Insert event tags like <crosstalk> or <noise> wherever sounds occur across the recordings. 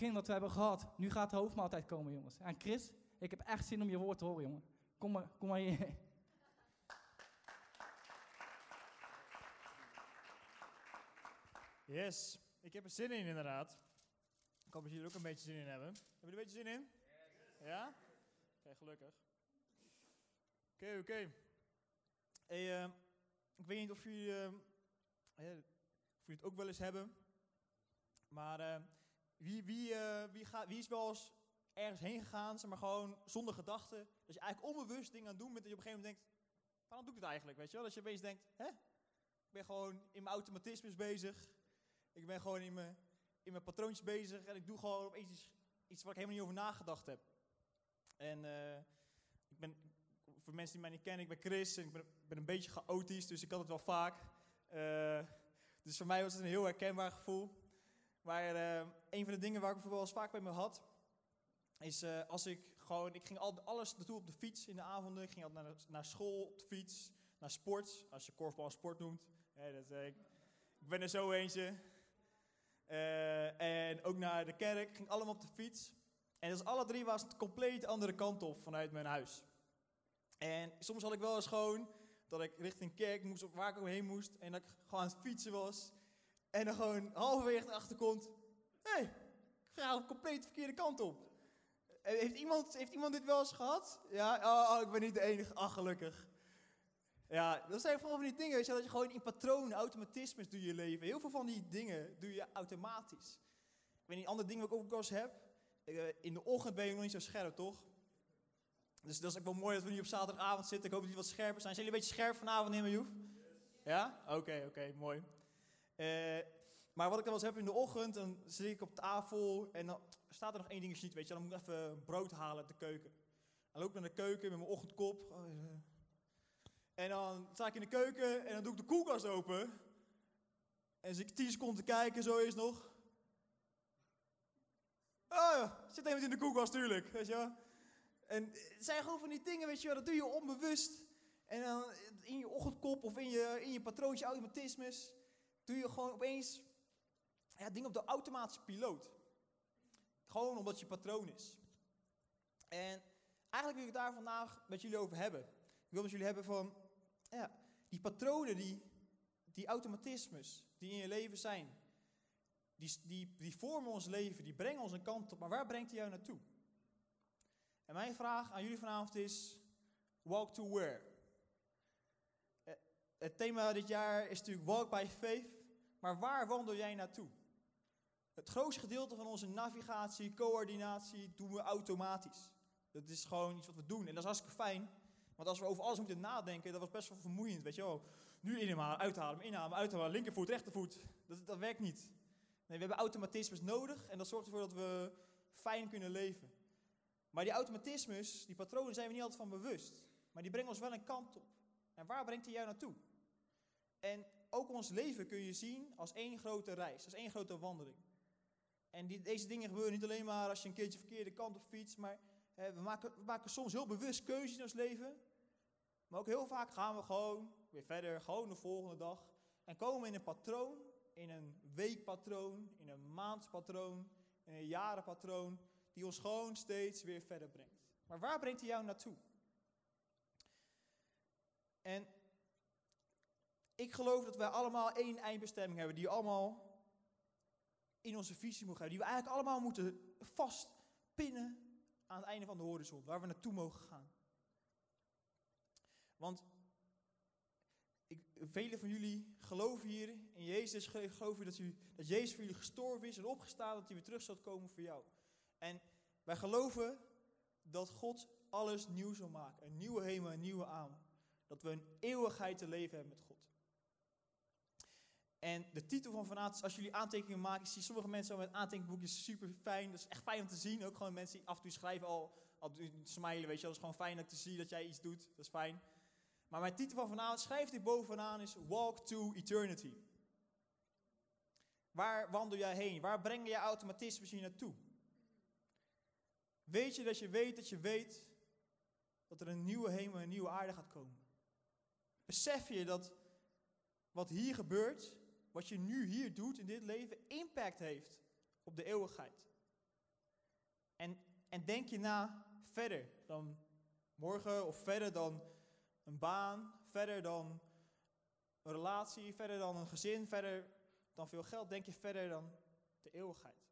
begin dat we hebben gehad. Nu gaat de hoofdmaaltijd komen, jongens. En Chris, ik heb echt zin om je woord te horen, jongen. Kom maar, kom maar hier. Yes, ik heb er zin in inderdaad. Ik hoop dat jullie er ook een beetje zin in hebben. Hebben jullie een beetje zin in? Ja? Oké, gelukkig. Oké, oké. Hey, eh, ik weet niet of jullie, eh, ja, of jullie het ook wel eens hebben. Maar eh, wie, wie, eh, wie, wie is wel eens ergens heen gegaan, maar gewoon zonder gedachten. Dat je eigenlijk onbewust dingen aan het doen bent dat je op een gegeven moment denkt, waarom doe ik het eigenlijk, weet je wel? Dat je opeens denkt, hè? Ik ben gewoon in mijn automatismes bezig. Ik ben gewoon in mijn, in mijn patroontjes bezig en ik doe gewoon opeens iets, iets waar ik helemaal niet over nagedacht heb. En eh, ik ben, voor mensen die mij niet kennen, ik ben Chris en ik ben, ben een beetje chaotisch, dus ik had het wel vaak. Eh, dus voor mij was het een heel herkenbaar gevoel. Maar eh, een van de dingen waar ik wel vaak bij me had, is eh, als ik gewoon, ik ging al, alles naartoe op de fiets in de avonden. Ik ging altijd naar, naar school op de fiets, naar sport, als je korfbal een sport noemt. Dat, eh, ik, ik ben er zo eentje. Eh, en ook naar de kerk, ik ging allemaal op de fiets. En dus alle drie was het compleet de andere kant op vanuit mijn huis. En soms had ik wel eens gewoon dat ik richting kerk moest, waar ik heen moest, en dat ik gewoon aan het fietsen was. En dan gewoon halverwege erachter komt, hé, hey, ik ga de compleet de verkeerde kant op. Eh, Heeft iemand, heeft iemand dit wel eens gehad? Ja, oh, oh, ik ben niet de enige. Ach, gelukkig. Ja, dat zijn vooral van die dingen, weet je, dat je gewoon in patronen, automatismes doe je leven. Heel veel van die dingen doe je automatisch. Ik weet niet, andere dingen wat ik ook wel eens heb. Eh, in de ochtend ben je nog niet zo scherp, toch? Dus dat is ook wel mooi dat we nu op zaterdagavond zitten. Ik hoop dat jullie wat scherper zijn. Zijn jullie een beetje scherp vanavond, neem Joef? Ja? Oké, oké, mooi. Eh, maar wat ik dan wel eens heb in de ochtend, dan zit ik op tafel en dan staat er nog één dingetje niet, weet je. Dan moet ik even brood halen uit de keuken. Dan loop ik naar de keuken met mijn ochtendkop. En dan sta ik in de keuken en dan doe ik de koelkast open. En zit ik 10 seconden kijken, zo is nog. Oh zit iemand in de koelkast, tuurlijk, weet je wel. En het zijn gewoon van die dingen, weet je wel, dat doe je onbewust. En dan in je ochtendkop of in je, in je patroontje automatismes, doe je gewoon opeens ja, dingen op de automatische piloot. Gewoon omdat je patroon is. En eigenlijk wil ik het daar vandaag met jullie over hebben. Ik wil met jullie hebben van, ja, die patronen, die, die automatismes die in je leven zijn, die, die, die vormen ons leven, die brengen ons een kant op, maar waar brengt die jou naartoe? En mijn vraag aan jullie vanavond is, walk to where? Eh, Het thema dit jaar is natuurlijk walk by faith, maar waar wandel jij naartoe? Het grootste gedeelte van onze navigatie, coördinatie doen we automatisch. Dat is gewoon iets wat we doen en dat is hartstikke fijn. Want als we over alles moeten nadenken, dat was best wel vermoeiend, weet je wel. Nu inhalen, uithalen, inhalen, uithalen, linkervoet, rechtervoet. Dat, dat werkt niet. Nee, we hebben automatismes nodig en dat zorgt ervoor dat we fijn kunnen leven. Maar die automatismes, die patronen zijn we niet altijd van bewust. Maar die brengen ons wel een kant op. En waar brengt die jou naartoe? En ook ons leven kun je zien als één grote reis, als één grote wandeling. En die, deze dingen gebeuren niet alleen maar als je een keertje de verkeerde kant op fietst, maar we, maken, we maken soms heel bewust keuzes in ons leven. Maar ook heel vaak gaan we gewoon weer verder, gewoon de volgende dag. En komen in een patroon, in een weekpatroon, in een maandspatroon, in een jarenpatroon, die ons gewoon steeds weer verder brengt. Maar waar brengt hij jou naartoe? En ik geloof dat wij allemaal één eindbestemming hebben, die allemaal in onze visie moeten hebben, die we eigenlijk allemaal moeten vastpinnen aan het einde van de horizon, waar we naartoe mogen gaan. Want ik, velen van jullie geloven hier in Jezus, geloven dat, dat Jezus voor jullie gestorven is en opgestaan, dat hij weer terug zal komen voor jou. En wij geloven dat God alles nieuw zal maken. Een nieuwe hemel, een nieuwe aan. Dat we een eeuwigheid te leven hebben met God. En de titel van vanavond is, als jullie aantekeningen maken, ik zie sommige mensen al met aantekenboekjes super fijn. Dat is echt fijn om te zien. Ook gewoon mensen die af en toe schrijven al, al smilen, weet je. Dat is gewoon fijn om te zien dat jij iets doet. Dat is fijn. Maar mijn titel van vanavond, schrijf dit bovenaan, is Walk to Eternity. Waar wandel jij heen? Waar brengen je automatismes je naartoe? Weet je dat je weet dat je weet dat er een nieuwe hemel en een nieuwe aarde gaat komen? Besef je dat wat hier gebeurt, wat je nu hier doet in dit leven, impact heeft op de eeuwigheid? En, en denk je na verder dan morgen of verder dan een baan, verder dan een relatie, verder dan een gezin, verder dan veel geld, denk je verder dan de eeuwigheid.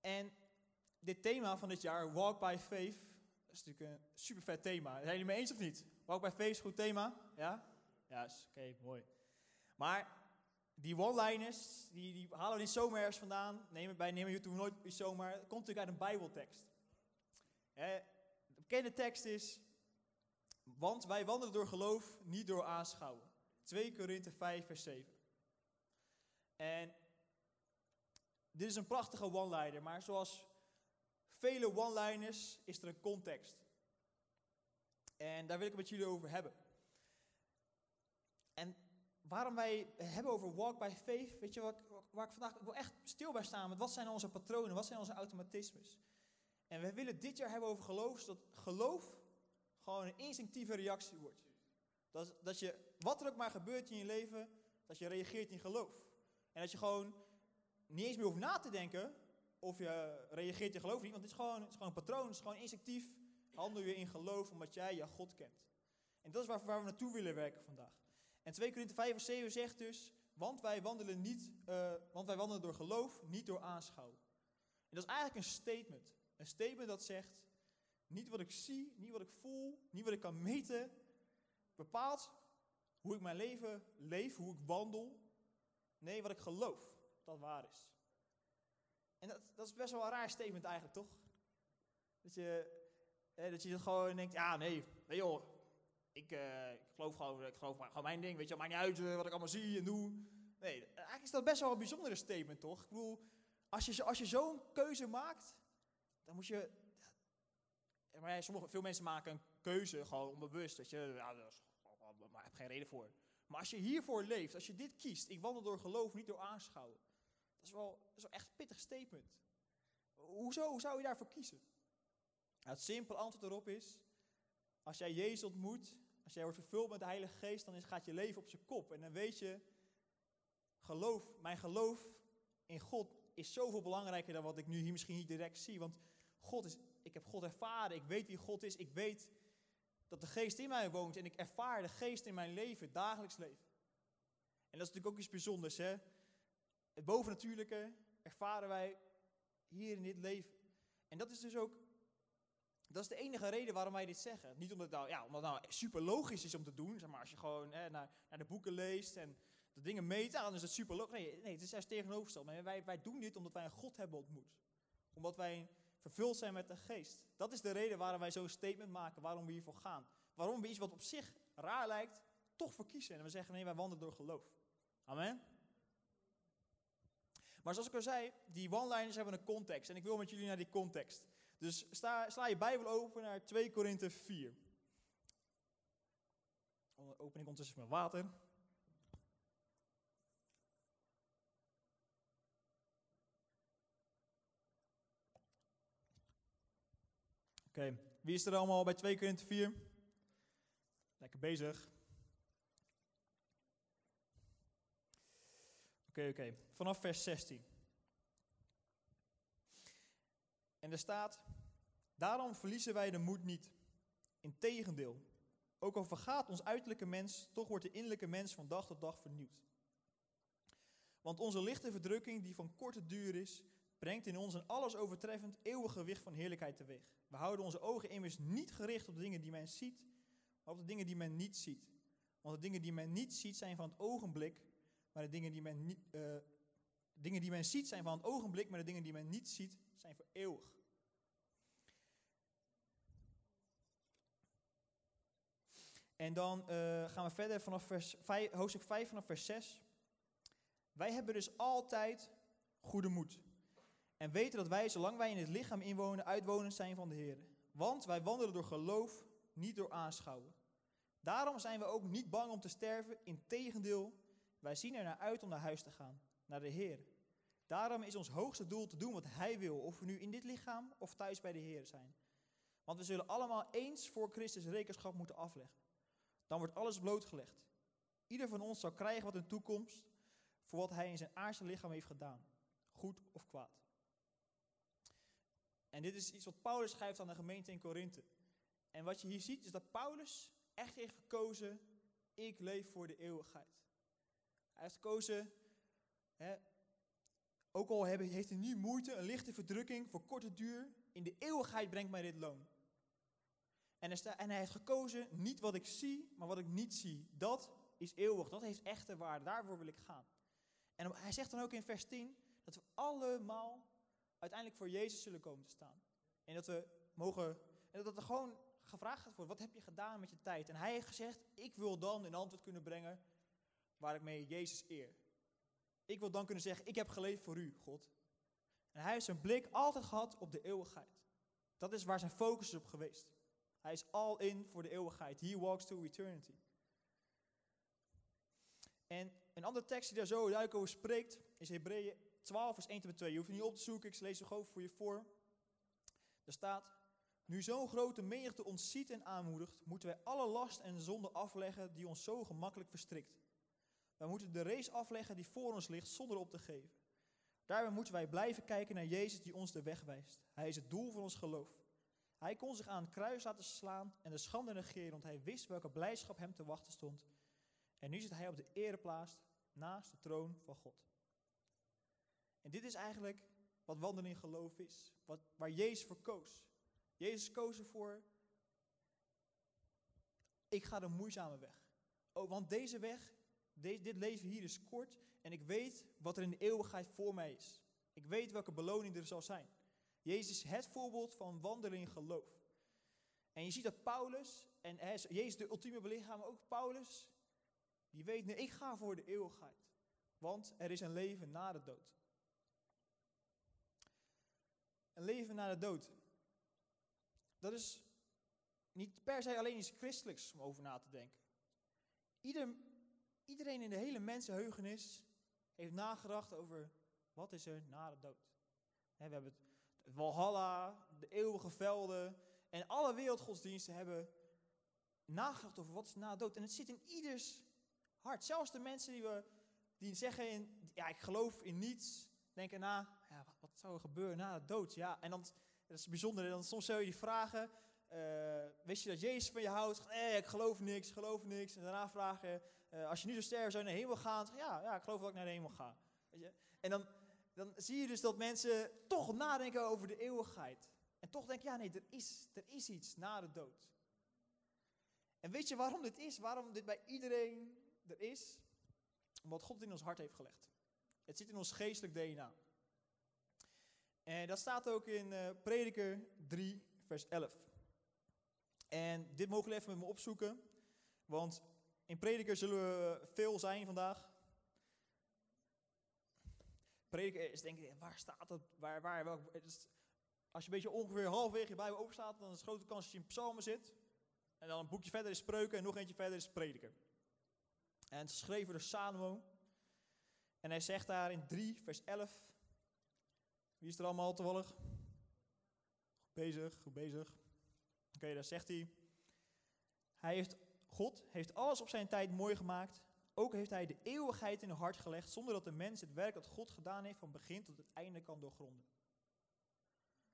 En dit thema van dit jaar, Walk by Faith, is natuurlijk een super vet thema. Zijn jullie mee eens of niet? Walk by Faith is een goed thema? Ja? Ja, is oké, mooi. Maar die one-liners, die, die halen we niet zomaar ergens vandaan. Neem bij nemen YouTube nooit zomaar. Het komt natuurlijk uit een bijbeltekst. Hè, de bekende tekst is, want wij wandelen door geloof, niet door aanschouwen. 2 Korinthe 5 vers 7. En dit is een prachtige one-liner, maar zoals vele one-liners is er een context. En daar wil ik het met jullie over hebben. Waarom wij hebben over walk by faith, weet je wat, waar ik vandaag ik wil echt stil bij staan met wat zijn onze patronen, wat zijn onze automatismes. En we willen dit jaar hebben over geloof, zodat geloof gewoon een instinctieve reactie wordt. Dat, dat je, wat er ook maar gebeurt in je leven, dat je reageert in geloof. En dat je gewoon niet eens meer hoeft na te denken of je reageert in geloof niet, want het is gewoon, het is gewoon een patroon, het is gewoon instinctief. Handel je in geloof omdat jij je God kent. En dat is waar, waar we naartoe willen werken vandaag. En 2 Korinthe 5 vers 7 zegt dus, want wij wandelen, niet, uh, want wij wandelen door geloof, niet door aanschouwen. En dat is eigenlijk een statement. Een statement dat zegt, niet wat ik zie, niet wat ik voel, niet wat ik kan meten, bepaalt hoe ik mijn leven leef, hoe ik wandel. Nee, wat ik geloof, dat waar is. En dat, dat is best wel een raar statement eigenlijk, toch? Dat je, eh, dat je gewoon denkt, ja nee, nee joh, ik, uh, ik geloof gewoon, ik gewoon mijn ding, weet je, maakt niet uit uh, wat ik allemaal zie en doe. Nee, eigenlijk is dat best wel een bijzondere statement, toch? Ik bedoel, als je, als je zo'n keuze maakt, dan moet je... Maar sommige, veel mensen maken een keuze gewoon onbewust, weet je. Ja, daar heb geen reden voor. Maar als je hiervoor leeft, als je dit kiest, ik wandel door geloof, niet door aanschouwen. Dat is wel, dat is wel echt een pittig statement. Hoezo, hoe zou je daarvoor kiezen? Nou, het simpele antwoord erop is, als jij Jezus ontmoet, als jij wordt vervuld met de Heilige Geest, dan is, gaat je leven op zijn kop. En dan weet je, geloof, mijn geloof in God is zoveel belangrijker dan wat ik nu hier misschien niet direct zie. Want God is, ik heb God ervaren, ik weet wie God is, ik weet dat de geest in mij woont en ik ervaar de geest in mijn leven, dagelijks leven. En dat is natuurlijk ook iets bijzonders, hè. Het bovennatuurlijke ervaren wij hier in dit leven. En dat is dus ook dat is de enige reden waarom wij dit zeggen. Niet omdat het nou, ja, omdat het nou super logisch is om te doen. Zeg maar, als je gewoon hè, naar, naar de boeken leest en de dingen meet, dan is het super logisch. Nee, nee, het is juist tegenovergesteld. Maar wij, wij doen dit omdat wij een God hebben ontmoet. Omdat wij vervuld zijn met de geest. Dat is de reden waarom wij zo'n statement maken, waarom we hiervoor gaan. Waarom we iets wat op zich raar lijkt, toch verkiezen. En we zeggen, nee, wij wandelen door geloof. Amen. Maar zoals ik al zei, die one-liners hebben een context. En ik wil met jullie naar die context. Dus sta, sla je Bijbel open naar 2 Korinthe 4. Open ik ondertussen met water. Oké, wie is er allemaal bij 2 Korinthe 4? Lekker bezig. Oké, oké. Vanaf vers 16. En er staat, daarom verliezen wij de moed niet. Integendeel, ook al vergaat ons uiterlijke mens, toch wordt de innerlijke mens van dag tot dag vernieuwd. Want onze lichte verdrukking, die van korte duur is, brengt in ons een alles overtreffend eeuwig gewicht van heerlijkheid teweeg. We houden onze ogen immers niet gericht op de dingen die men ziet, maar op de dingen die men niet ziet. Want de dingen die men niet ziet zijn van het ogenblik, maar de dingen die men, uh, dingen die men ziet zijn van het ogenblik, maar de dingen die men niet ziet zijn voor eeuwig. En dan uh, gaan we verder vanaf vers 5, hoofdstuk 5 vanaf vers 6. Wij hebben dus altijd goede moed. En weten dat wij, zolang wij in het lichaam inwonen, uitwonend zijn van de Heer. Want wij wandelen door geloof, niet door aanschouwen. Daarom zijn we ook niet bang om te sterven. Integendeel, wij zien er naar uit om naar huis te gaan, naar de Heer. Daarom is ons hoogste doel te doen wat Hij wil, of we nu in dit lichaam of thuis bij de Heer zijn. Want we zullen allemaal eens voor Christus rekenschap moeten afleggen. Dan wordt alles blootgelegd. Ieder van ons zal krijgen wat in toekomst voor wat hij in zijn aardse lichaam heeft gedaan, goed of kwaad. En dit is iets wat Paulus schrijft aan de gemeente in Korinthe. En wat je hier ziet is dat Paulus echt heeft gekozen, ik leef voor de eeuwigheid. Hij heeft gekozen, hè, ook al heeft hij nu moeite, een lichte verdrukking voor korte duur, in de eeuwigheid brengt mij dit loon. En hij, en hij heeft gekozen, niet wat ik zie, maar wat ik niet zie. Dat is eeuwig, dat heeft echte waarde, daarvoor wil ik gaan. En hij zegt dan ook in vers 10, dat we allemaal uiteindelijk voor Jezus zullen komen te staan. En dat we mogen, en dat er gewoon gevraagd gaat worden, wat heb je gedaan met je tijd? En hij heeft gezegd, ik wil dan een antwoord kunnen brengen waar ik mee Jezus eer. Ik wil dan kunnen zeggen, ik heb geleefd voor u, God. En hij heeft zijn blik altijd gehad op de eeuwigheid. Dat is waar zijn focus is op geweest. Hij is all in voor de eeuwigheid. He walks to eternity. En een andere tekst die daar zo duidelijk over spreekt, is Hebreeën 12, vers 1 tot 2. Je hoeft het niet op te zoeken, ik lees het gewoon voor je voor. Er staat, nu zo'n grote menigte ons ziet en aanmoedigt, moeten wij alle last en zonde afleggen die ons zo gemakkelijk verstrikt. Wij moeten de race afleggen die voor ons ligt zonder op te geven. Daarbij moeten wij blijven kijken naar Jezus die ons de weg wijst. Hij is het doel van ons geloof. Hij kon zich aan het kruis laten slaan en de schande negeren, want hij wist welke blijdschap hem te wachten stond. En nu zit hij op de ereplaats naast de troon van God. En dit is eigenlijk wat wandelen in geloof is. Wat, waar Jezus voor koos. Jezus koos ervoor. Ik ga de moeizame weg. Oh, want deze weg, dit leven hier is kort. En ik weet wat er in de eeuwigheid voor mij is. Ik weet welke beloning er zal zijn. Jezus is het voorbeeld van wandelen in geloof. En je ziet dat Paulus, en Jezus de ultieme belichaam, maar ook Paulus, die weet, nee, ik ga voor de eeuwigheid. Want er is een leven na de dood. Een leven na de dood. Dat is niet per se alleen iets christelijks om over na te denken. Ieder, iedereen in de hele mensenheugenis heeft nagedacht over wat is er na de dood. we hebben het, Walhalla, de eeuwige velden en alle wereldgodsdiensten hebben nagedacht over wat is na de dood. En het zit in ieders hart. Zelfs de mensen die, we, die zeggen, in, ja ik geloof in niets, denken na, ja, wat, zou er gebeuren na de dood? Ja, en dan, dat is bijzonder, dan soms zou je die vragen, uh, wist je dat Jezus van je houdt? Nee, ik geloof niks, geloof niks. En daarna vragen, uh, als je nu zo sterven zou naar de hemel gaan? Ja, ja, ik geloof dat ik naar de hemel ga. Weet je? En dan, dan zie je dus dat mensen toch nadenken over de eeuwigheid. En toch denken, ja nee, er is, er is iets na de dood. En weet je waarom dit is? Waarom dit bij iedereen er is? Omdat God het in ons hart heeft gelegd. Het zit in ons geestelijk DNA. En dat staat ook in uh, Prediker 3, vers 11. En dit mogen we even met me opzoeken, want in Prediker zullen we veel zijn vandaag. Prediker is denk ik, waar staat het, waar, waar, welk, als je een beetje ongeveer halverwege je Bijbel open staat, dan is het grote kans dat je in psalmen zit. En dan een boekje verder is spreuken en nog eentje verder is prediker. En het is geschreven door Salomo. En hij zegt daar in 3, vers 11. Wie is er allemaal toevallig? Goed bezig, goed bezig. Oké, daar zegt hij. Hij heeft, God heeft alles op zijn tijd mooi gemaakt. Ook heeft hij de eeuwigheid in het hart gelegd, zonder dat de mens het werk dat God gedaan heeft van begin tot het einde kan doorgronden.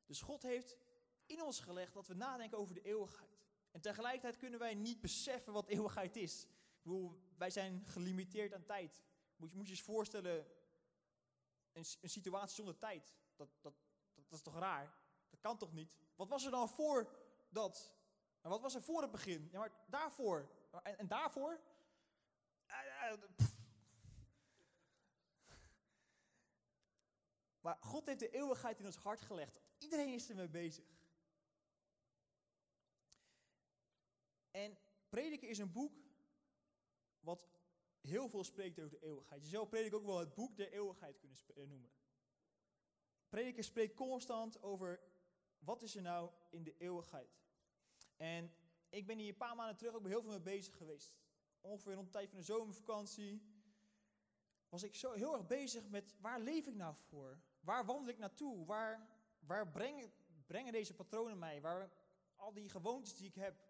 Dus God heeft in ons gelegd dat we nadenken over de eeuwigheid. En tegelijkertijd kunnen wij niet beseffen wat eeuwigheid is. Ik bedoel, wij zijn gelimiteerd aan tijd. Moet je, moet je eens voorstellen, een, een situatie zonder tijd. Dat, dat, dat, dat, is toch raar? Dat kan toch niet? Wat was er dan voor dat? En wat was er voor het begin? Ja, maar daarvoor. En, en daarvoor? Uh, maar God heeft de eeuwigheid in ons hart gelegd. Iedereen is ermee bezig. En Prediken is een boek wat heel veel spreekt over de eeuwigheid. Je zou Prediker ook wel het boek der eeuwigheid kunnen eh, noemen. Prediker spreekt constant over wat is er nou in de eeuwigheid. En ik ben hier een paar maanden terug ook heel veel mee bezig geweest. Ongeveer rond de tijd van de zomervakantie was ik zo heel erg bezig met waar leef ik nou voor? Waar wandel ik naartoe? Waar, waar brengen, deze patronen mij? Waar, al die gewoontes die ik heb,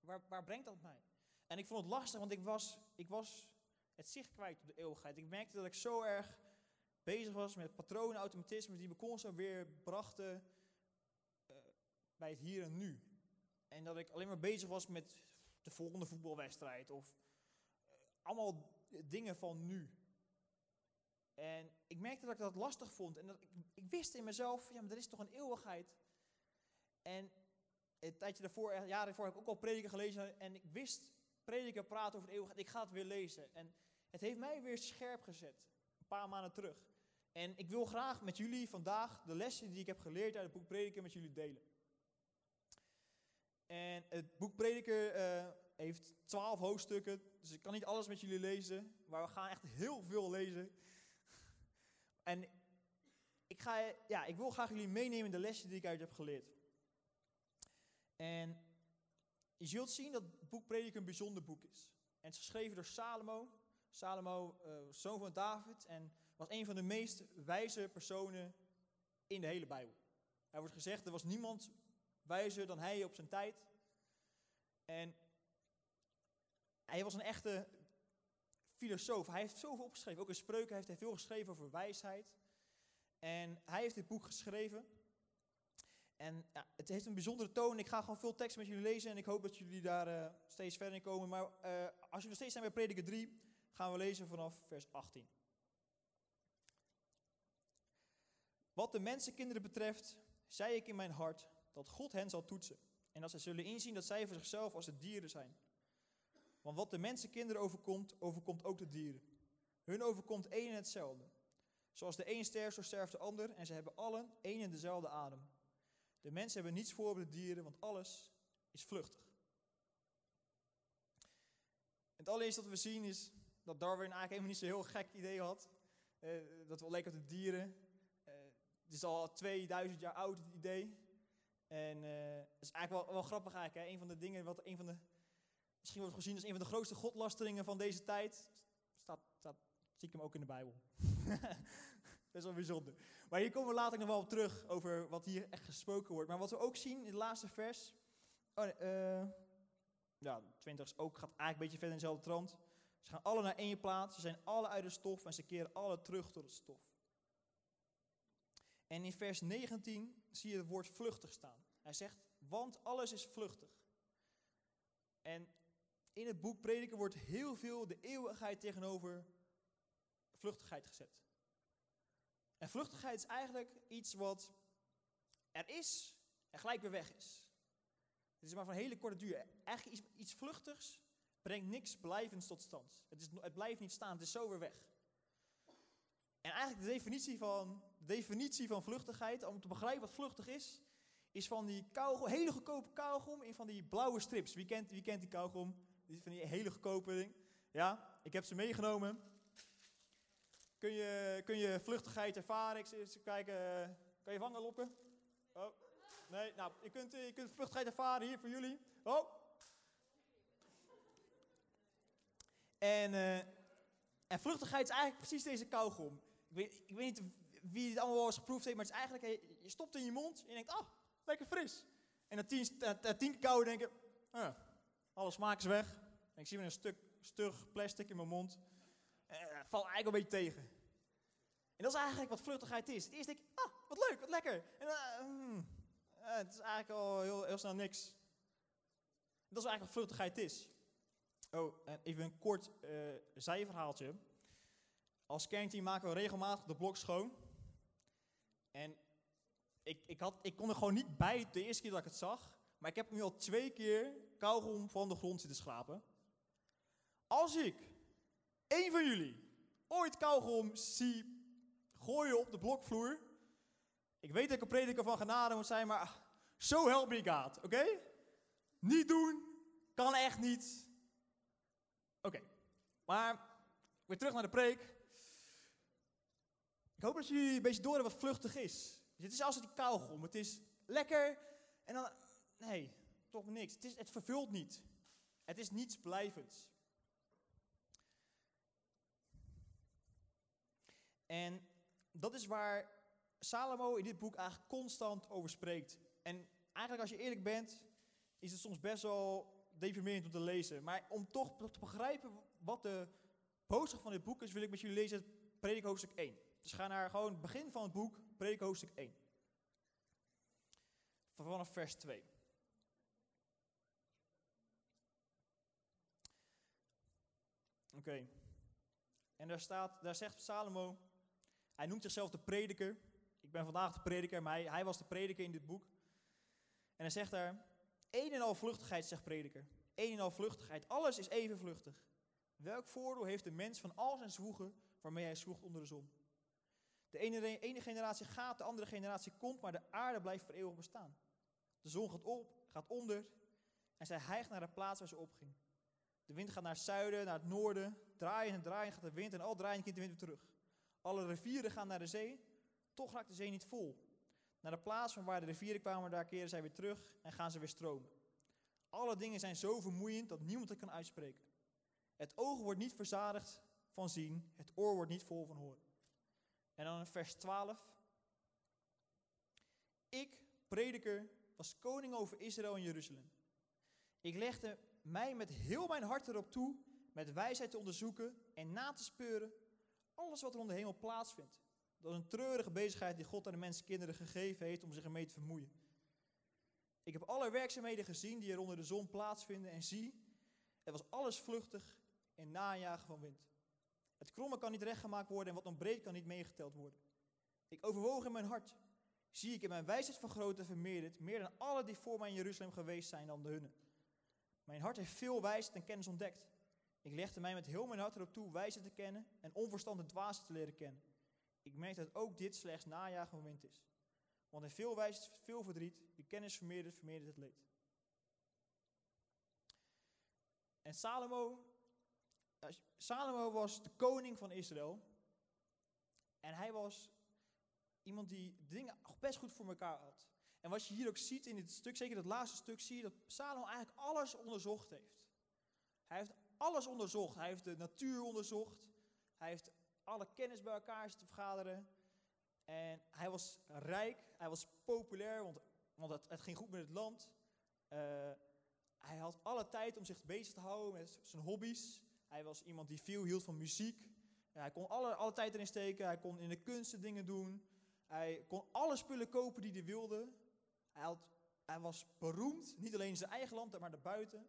waar, waar brengt dat mij? En ik vond het lastig, want ik was, ik was het zicht kwijt op de eeuwigheid. Ik merkte dat ik zo erg bezig was met patronen, automatismen die me constant weer brachten bij het hier en nu. En dat ik alleen maar bezig was met de volgende voetbalwedstrijd of eh, allemaal dingen van nu. En ik merkte dat ik dat lastig vond. En dat ik, ik wist in mezelf, ja, maar er is toch een eeuwigheid. En een tijdje daarvoor, eh, jaren daarvoor, heb ik ook al prediken gelezen. En ik wist, prediken praten over de eeuwigheid. Ik ga het weer lezen. En het heeft mij weer scherp gezet. Een paar maanden terug. En ik wil graag met jullie vandaag de lessen die ik heb geleerd uit het boek Prediker met jullie delen. En het boek Prediker uh, heeft twaalf hoofdstukken, dus ik kan niet alles met jullie lezen, maar we gaan echt heel veel lezen. <laughs> En ik, ga, ja, ik wil graag jullie meenemen in de lessen die ik uit heb geleerd. En je zult zien dat het boek Prediker een bijzonder boek is. En het is geschreven door Salomo. Salomo, uh, zoon van David, en was een van de meest wijze personen in de hele Bijbel. Er wordt gezegd, er was niemand wijzer dan hij op zijn tijd. En hij was een echte filosoof. Hij heeft zoveel opgeschreven. Ook in spreuken heeft hij veel geschreven over wijsheid. En hij heeft dit boek geschreven. En ja, het heeft een bijzondere toon. Ik ga gewoon veel tekst met jullie lezen en ik hoop dat jullie daar uh, steeds verder in komen. Maar uh, als jullie nog steeds zijn bij Prediker 3, gaan we lezen vanaf vers 18. Wat de mensenkinderen betreft, zei ik in mijn hart dat God hen zal toetsen. En dat zij zullen inzien dat zij voor zichzelf als de dieren zijn. Want wat de mensenkinderen overkomt, overkomt ook de dieren. Hun overkomt één en hetzelfde. Zoals de een sterft, zo sterft de ander. En ze hebben allen één en dezelfde adem. De mensen hebben niets voor op de dieren, want alles is vluchtig. Het allereerste wat we zien is dat Darwin eigenlijk helemaal niet zo'n heel gek idee had. Uh, dat we lijken op de dieren. Uh, het is al 2000 jaar oud, het idee. En uh, het is eigenlijk wel, wel grappig eigenlijk. Hè? Een van de dingen, wat een van de, misschien wordt gezien als een van de grootste godlasteringen van deze tijd. Staat, zie ik hem ook in de Bijbel. <laughs> Dat is wel bijzonder. Maar hier komen we later nog wel op terug over wat hier echt gesproken wordt. Maar wat we ook zien in het laatste vers. Oh, uh, ja, 20 is ook, gaat eigenlijk een beetje verder in dezelfde trant. Ze gaan alle naar één plaats. Ze zijn alle uit de stof en ze keren alle terug tot het stof. En in vers 19 zie je het woord vluchtig staan. Hij zegt, want alles is vluchtig. En in het boek Prediker wordt heel veel de eeuwigheid tegenover vluchtigheid gezet. En vluchtigheid is eigenlijk iets wat er is en gelijk weer weg is. Het is maar van hele korte duur. Eigenlijk iets, iets vluchtigs brengt niks blijvends tot stand. Het, is, het blijft niet staan, het is zo weer weg. En eigenlijk de definitie van, definitie van vluchtigheid, om te begrijpen wat vluchtig is, is van die kauwgom, hele goedkope kauwgom in van die blauwe strips. Wie kent, wie kent die kauwgom? Die van die hele goedkope ding. Ja, ik heb ze meegenomen. Kun je, kun je vluchtigheid ervaren? Ik eens kijken. Kan je vangen lokken? Oh, nee. Nou, je kunt, je kunt vluchtigheid ervaren hier voor jullie. Oh. En, uh, en vluchtigheid is eigenlijk precies deze kauwgom. Ik weet, ik weet niet wie het allemaal wel eens geproefd heeft, maar het is eigenlijk, je stopt in je mond en je denkt, ah, lekker fris. En na tien, na tien kauwen denk je, ah, alle smaak is weg. Ik zie weer een stuk stug plastic in mijn mond. Uh, valt eigenlijk een beetje tegen. En dat is eigenlijk wat vluchtigheid is. Eerst denk ik, ah, wat leuk, wat lekker. En uh, mm, uh, het is eigenlijk al heel, heel snel niks. Dat is eigenlijk wat vluchtigheid is. Oh, en even een kort zijverhaaltje. Als kernteam maken we regelmatig de blok schoon. En ik, ik, had, ik kon er gewoon niet bij de eerste keer dat ik het zag. Maar ik heb nu al twee keer kauwgom van de grond zitten schrapen. Als ik één van jullie ooit kauwgom zie gooien op de blokvloer. Ik weet dat ik een prediker van genade moet zijn, maar zo help me God, oké? Niet doen, kan echt niet. Oké, maar weer terug naar de preek. Ik hoop dat jullie een beetje door wat vluchtig is. Dus het is als die kauwgom. Het is lekker en dan, nee, toch niks. Het, is, het vervult niet. Het is niets blijvends. En dat is waar Salomo in dit boek eigenlijk constant over spreekt. En eigenlijk als je eerlijk bent, is het soms best wel deprimerend om te lezen. Maar om toch te begrijpen wat de boodschap van dit boek is, wil ik met jullie lezen predik hoofdstuk 1. Dus ga naar gewoon het begin van het boek, predik hoofdstuk 1. vanaf vers 2. Oké. En daar, staat, daar zegt Salomo, hij noemt zichzelf de prediker. Ik ben vandaag de prediker, maar hij, hij was de prediker in dit boek. En hij zegt daar, een en al vluchtigheid, zegt prediker. Een en al vluchtigheid, alles is even vluchtig. Welk voordeel heeft de mens van al zijn zwoegen waarmee hij zwoegt onder de zon? De ene, ene generatie gaat, de andere generatie komt, maar de aarde blijft voor eeuwig bestaan. De zon gaat op, gaat onder en zij hijgt naar de plaats waar ze opging. De wind gaat naar het zuiden, naar het noorden. Draaien en draaien gaat de wind en al draaien keert de wind weer terug. Alle rivieren gaan naar de zee, toch raakt de zee niet vol. Naar de plaats van waar de rivieren kwamen, daar keren zij weer terug en gaan ze weer stromen. Alle dingen zijn zo vermoeiend dat niemand het kan uitspreken. Het oog wordt niet verzadigd van zien, het oor wordt niet vol van horen. En dan in vers 12. Ik, prediker, was koning over Israël en Jeruzalem. Ik legde mij met heel mijn hart erop toe, met wijsheid te onderzoeken en na te speuren alles wat er onder de hemel plaatsvindt. Dat is een treurige bezigheid die God aan de mensenkinderen gegeven heeft om zich ermee te vermoeien. Ik heb alle werkzaamheden gezien die er onder de zon plaatsvinden en zie, het was alles vluchtig en najagen van wind. Het kromme kan niet rechtgemaakt worden en wat ontbreekt kan niet meegeteld worden. Ik overwoog in mijn hart, zie ik in mijn wijsheid vergroot en vermeerderd, meer dan alle die voor mij in Jeruzalem geweest zijn dan de hunne. Mijn hart heeft veel wijsheid en kennis ontdekt. Ik legde mij met heel mijn hart erop toe wijze te kennen en onverstand en dwaas te leren kennen. Ik merk dat ook dit slechts wind is. Want in veel wijsheid veel verdriet, de kennis vermeerdert, vermeerdert het leed. En Salomo, Salomo was de koning van Israël. En hij was iemand die dingen best goed voor elkaar had. En wat je hier ook ziet in dit stuk, zeker het laatste stuk, zie je dat Salomo eigenlijk alles onderzocht heeft. Hij heeft alles onderzocht. Hij heeft de natuur onderzocht. Hij heeft alle kennis bij elkaar te vergaderen. En hij was rijk, hij was populair, want, want het, ging goed met het land. Uh, hij had alle tijd om zich bezig te houden met zijn hobby's. Hij was iemand die veel hield van muziek. Hij kon alle, alle tijd erin steken, hij kon in de kunsten dingen doen. Hij kon alle spullen kopen die hij wilde. Hij, had, hij was beroemd, niet alleen in zijn eigen land, maar daarbuiten.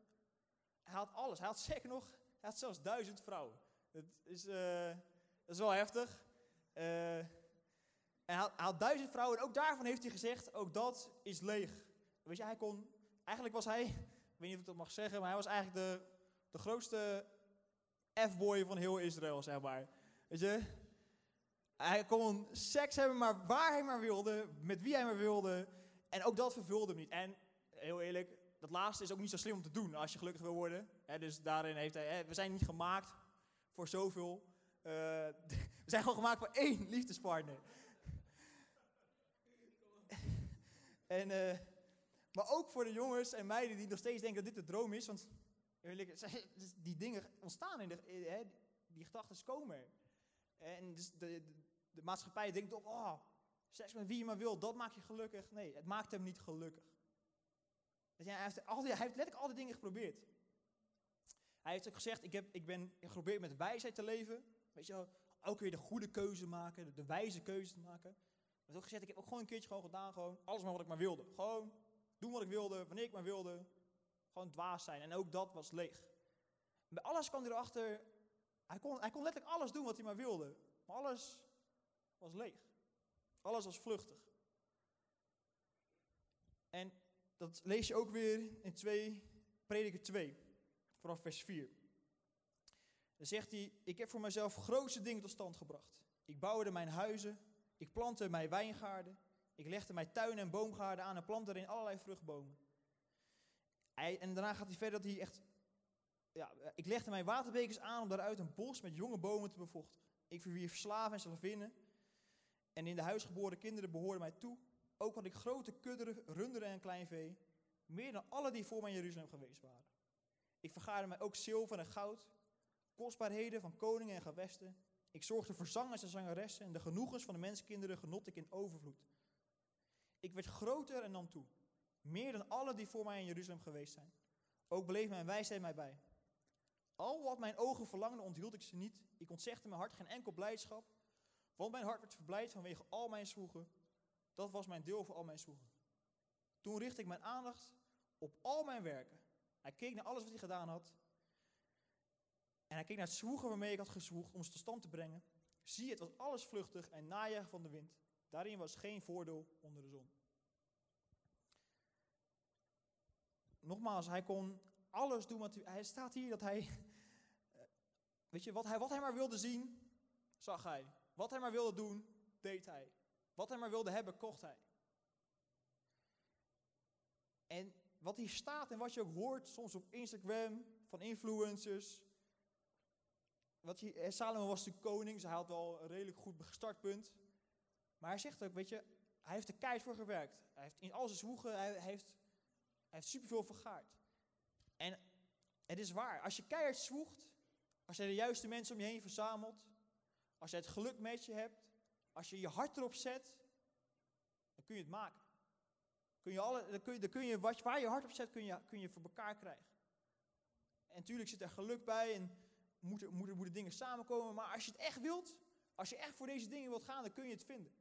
Hij had alles. Hij had <laughs> zeker nog, hij had zelfs duizend vrouwen. Dat is, uh, dat is wel heftig. Uh, hij, had, hij had duizend vrouwen en ook daarvan heeft hij gezegd, ook dat is leeg. Weet je, hij kon, eigenlijk was hij, <laughs> ik weet niet of ik dat mag zeggen, maar hij was eigenlijk de, de grootste F-boy van heel Israël, zeg maar. Weet je, hij kon seks hebben, maar waar hij maar wilde, met wie hij maar wilde. En ook dat vervulde hem niet. En heel eerlijk, dat laatste is ook niet zo slim om te doen als je gelukkig wil worden. dus daarin heeft hij, we zijn niet gemaakt voor zoveel. Uh, <laughs> we zijn gewoon gemaakt voor één liefdespartner. <laughs> en, uh, maar ook voor de jongens en meiden die nog steeds denken dat dit de droom is. Want eerlijk, <laughs> die dingen ontstaan in de, die gedachten komen En dus de, de, maatschappij denkt op, oh, seks met wie je maar wil, dat maakt je gelukkig. Nee, het maakt hem niet gelukkig. Hij heeft, al die, hij heeft letterlijk al die dingen geprobeerd. Hij heeft ook gezegd, ik, heb, ik ben geprobeerd met wijsheid te leven. Weet je wel, ook weer de goede keuze maken, de, wijze keuze te maken. Hij heeft ook gezegd, ik heb ook gewoon een keertje gewoon gedaan, gewoon alles maar wat ik maar wilde. Gewoon doen wat ik wilde, wanneer ik maar wilde. Gewoon dwaas zijn. En ook dat was leeg. Bij alles kwam hij erachter, hij kon, hij kon letterlijk alles doen wat hij maar wilde. Maar alles was leeg. Alles was vluchtig. En dat lees je ook weer in 2, Prediker 2, vanaf vers 4. Dan zegt hij, ik heb voor mezelf grootste dingen tot stand gebracht. Ik bouwde mijn huizen, ik plantte mijn wijngaarden, ik legde mijn tuinen en boomgaarden aan en plantte erin allerlei vruchtbomen. Hij, en daarna gaat hij verder dat hij echt, ja, ik legde mijn waterbekers aan om daaruit een bos met jonge bomen te bevochtigen. Ik verwierf slaven en slavinnen en in de huisgeboren kinderen behoorden mij toe. Ook had ik grote kudderen, runderen en kleinvee, meer dan alle die voor mij in Jeruzalem geweest waren. Ik vergaarde mij ook zilver en goud, kostbaarheden van koningen en gewesten. Ik zorgde voor zangers en zangeressen en de genoegens van de menskinderen genot ik in overvloed. Ik werd groter en nam toe, meer dan alle die voor mij in Jeruzalem geweest zijn. Ook bleef mijn wijsheid mij bij. Al wat mijn ogen verlangden onthield ik ze niet. Ik ontzegde mijn hart geen enkel blijdschap, want mijn hart werd verblijd vanwege al mijn zwoegen dat was mijn deel voor al mijn zwoegen. Toen richtte ik mijn aandacht op al mijn werken. Hij keek naar alles wat hij gedaan had. En hij keek naar het zwoegen waarmee ik had gezwoegd om ze tot stand te brengen. Zie, het was alles vluchtig en najagen van de wind. Daarin was geen voordeel onder de zon. Nogmaals, hij kon alles doen wat hij... Staat hier dat hij... <laughs> Weet je, wat hij, wat hij maar wilde zien, zag hij. Wat hij maar wilde doen, deed hij. Wat hij maar wilde hebben, kocht hij. En wat hier staat en wat je ook hoort, soms op Instagram, van influencers. Wat je, eh, Salomo was de koning, dus hij had wel een redelijk goed startpunt. Maar hij zegt ook, weet je, hij heeft er keihard voor gewerkt. Hij heeft in al zijn zwoegen, hij heeft superveel vergaard. En het is waar, als je keihard zwoegt, als je de juiste mensen om je heen verzamelt, als je het geluk met je hebt, als je je hart erop zet, dan kun je het maken. Kun je alle, dan kun je, dan kun je wat, waar je hart op zet, kun je, kun je voor elkaar krijgen. En natuurlijk zit er geluk bij en moeten, moeten, moeten dingen samenkomen. Maar als je het echt wilt, als je echt voor deze dingen wilt gaan, dan kun je het vinden.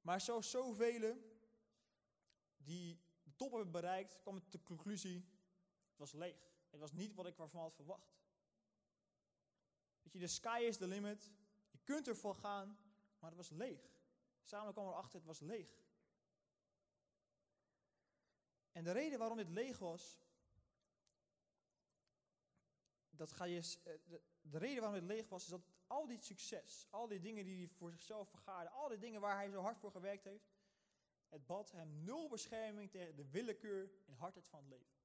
Maar zoals zoveel die de top hebben bereikt, kwam het de conclusie, het was leeg. Het was niet wat ik ervan had verwacht. Weet je, de sky is the limit. Je kunt ervoor gaan, maar het was leeg. Samen kwam erachter, het was leeg. En de reden waarom dit leeg was, dat ga je, eh, de, de reden waarom het leeg was, is dat al dit succes, al die dingen die hij voor zichzelf vergaarde, al die dingen waar hij zo hard voor gewerkt heeft, het bad hem nul bescherming tegen de willekeur en hardheid van het leven.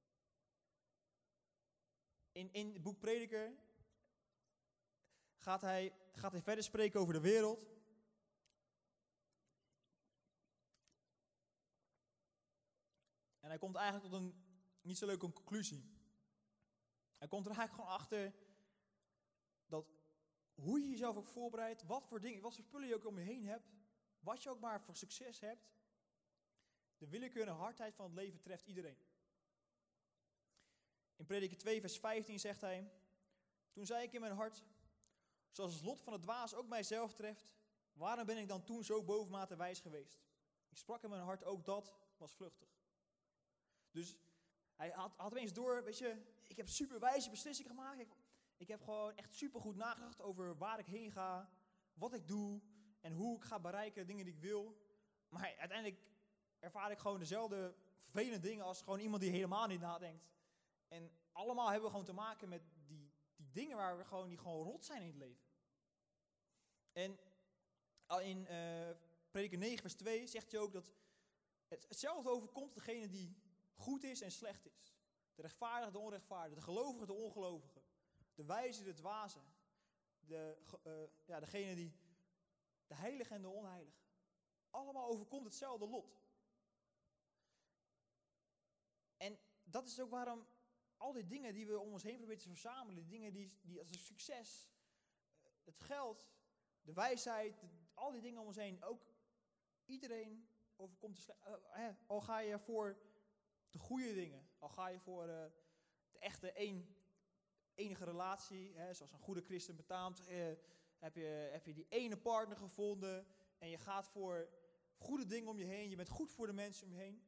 In, het boek Prediker gaat hij, gaat hij verder spreken over de wereld. En hij komt eigenlijk tot een niet zo leuke conclusie. Hij komt er eigenlijk gewoon achter dat hoe je jezelf ook voorbereidt, wat voor dingen, wat voor spullen je ook om je heen hebt, wat je ook maar voor succes hebt, de willekeur en hardheid van het leven treft iedereen. In Prediker 2, vers 15 zegt hij: Toen zei ik in mijn hart, zoals het lot van het dwaas ook mijzelf treft, waarom ben ik dan toen zo bovenmate wijs geweest? Ik sprak in mijn hart, ook dat was vluchtig. Dus hij had, had door, weet je, ik heb super wijze beslissingen gemaakt. Ik, ik heb gewoon echt super goed nagedacht over waar ik heen ga, wat ik doe en hoe ik ga bereiken de dingen die ik wil. Maar uiteindelijk ervaar ik gewoon dezelfde vervelende dingen als gewoon iemand die helemaal niet nadenkt. En allemaal hebben we gewoon te maken met die, die dingen waar we gewoon, die gewoon rot zijn in het leven. En in uh, Prediker 9 vers 2 zegt hij ook dat het, hetzelfde overkomt degene die goed is en slecht is. De rechtvaardige, de onrechtvaardige, de gelovige, de ongelovige. De wijze, de dwaze. De, uh, ja, degene die, de heilige en de onheilige. Allemaal overkomt hetzelfde lot. En dat is ook waarom al die dingen die we om ons heen proberen te verzamelen, die dingen die, die als het succes, het geld, de wijsheid, al die dingen om ons heen, ook iedereen overkomt de slecht. Uh, al ga je voor de goede dingen. Al ga je voor de echte een, enige relatie, hè, zoals een goede christen betaamt, heb, je, heb je die ene partner gevonden en je gaat voor goede dingen om je heen, je bent goed voor de mensen om je heen.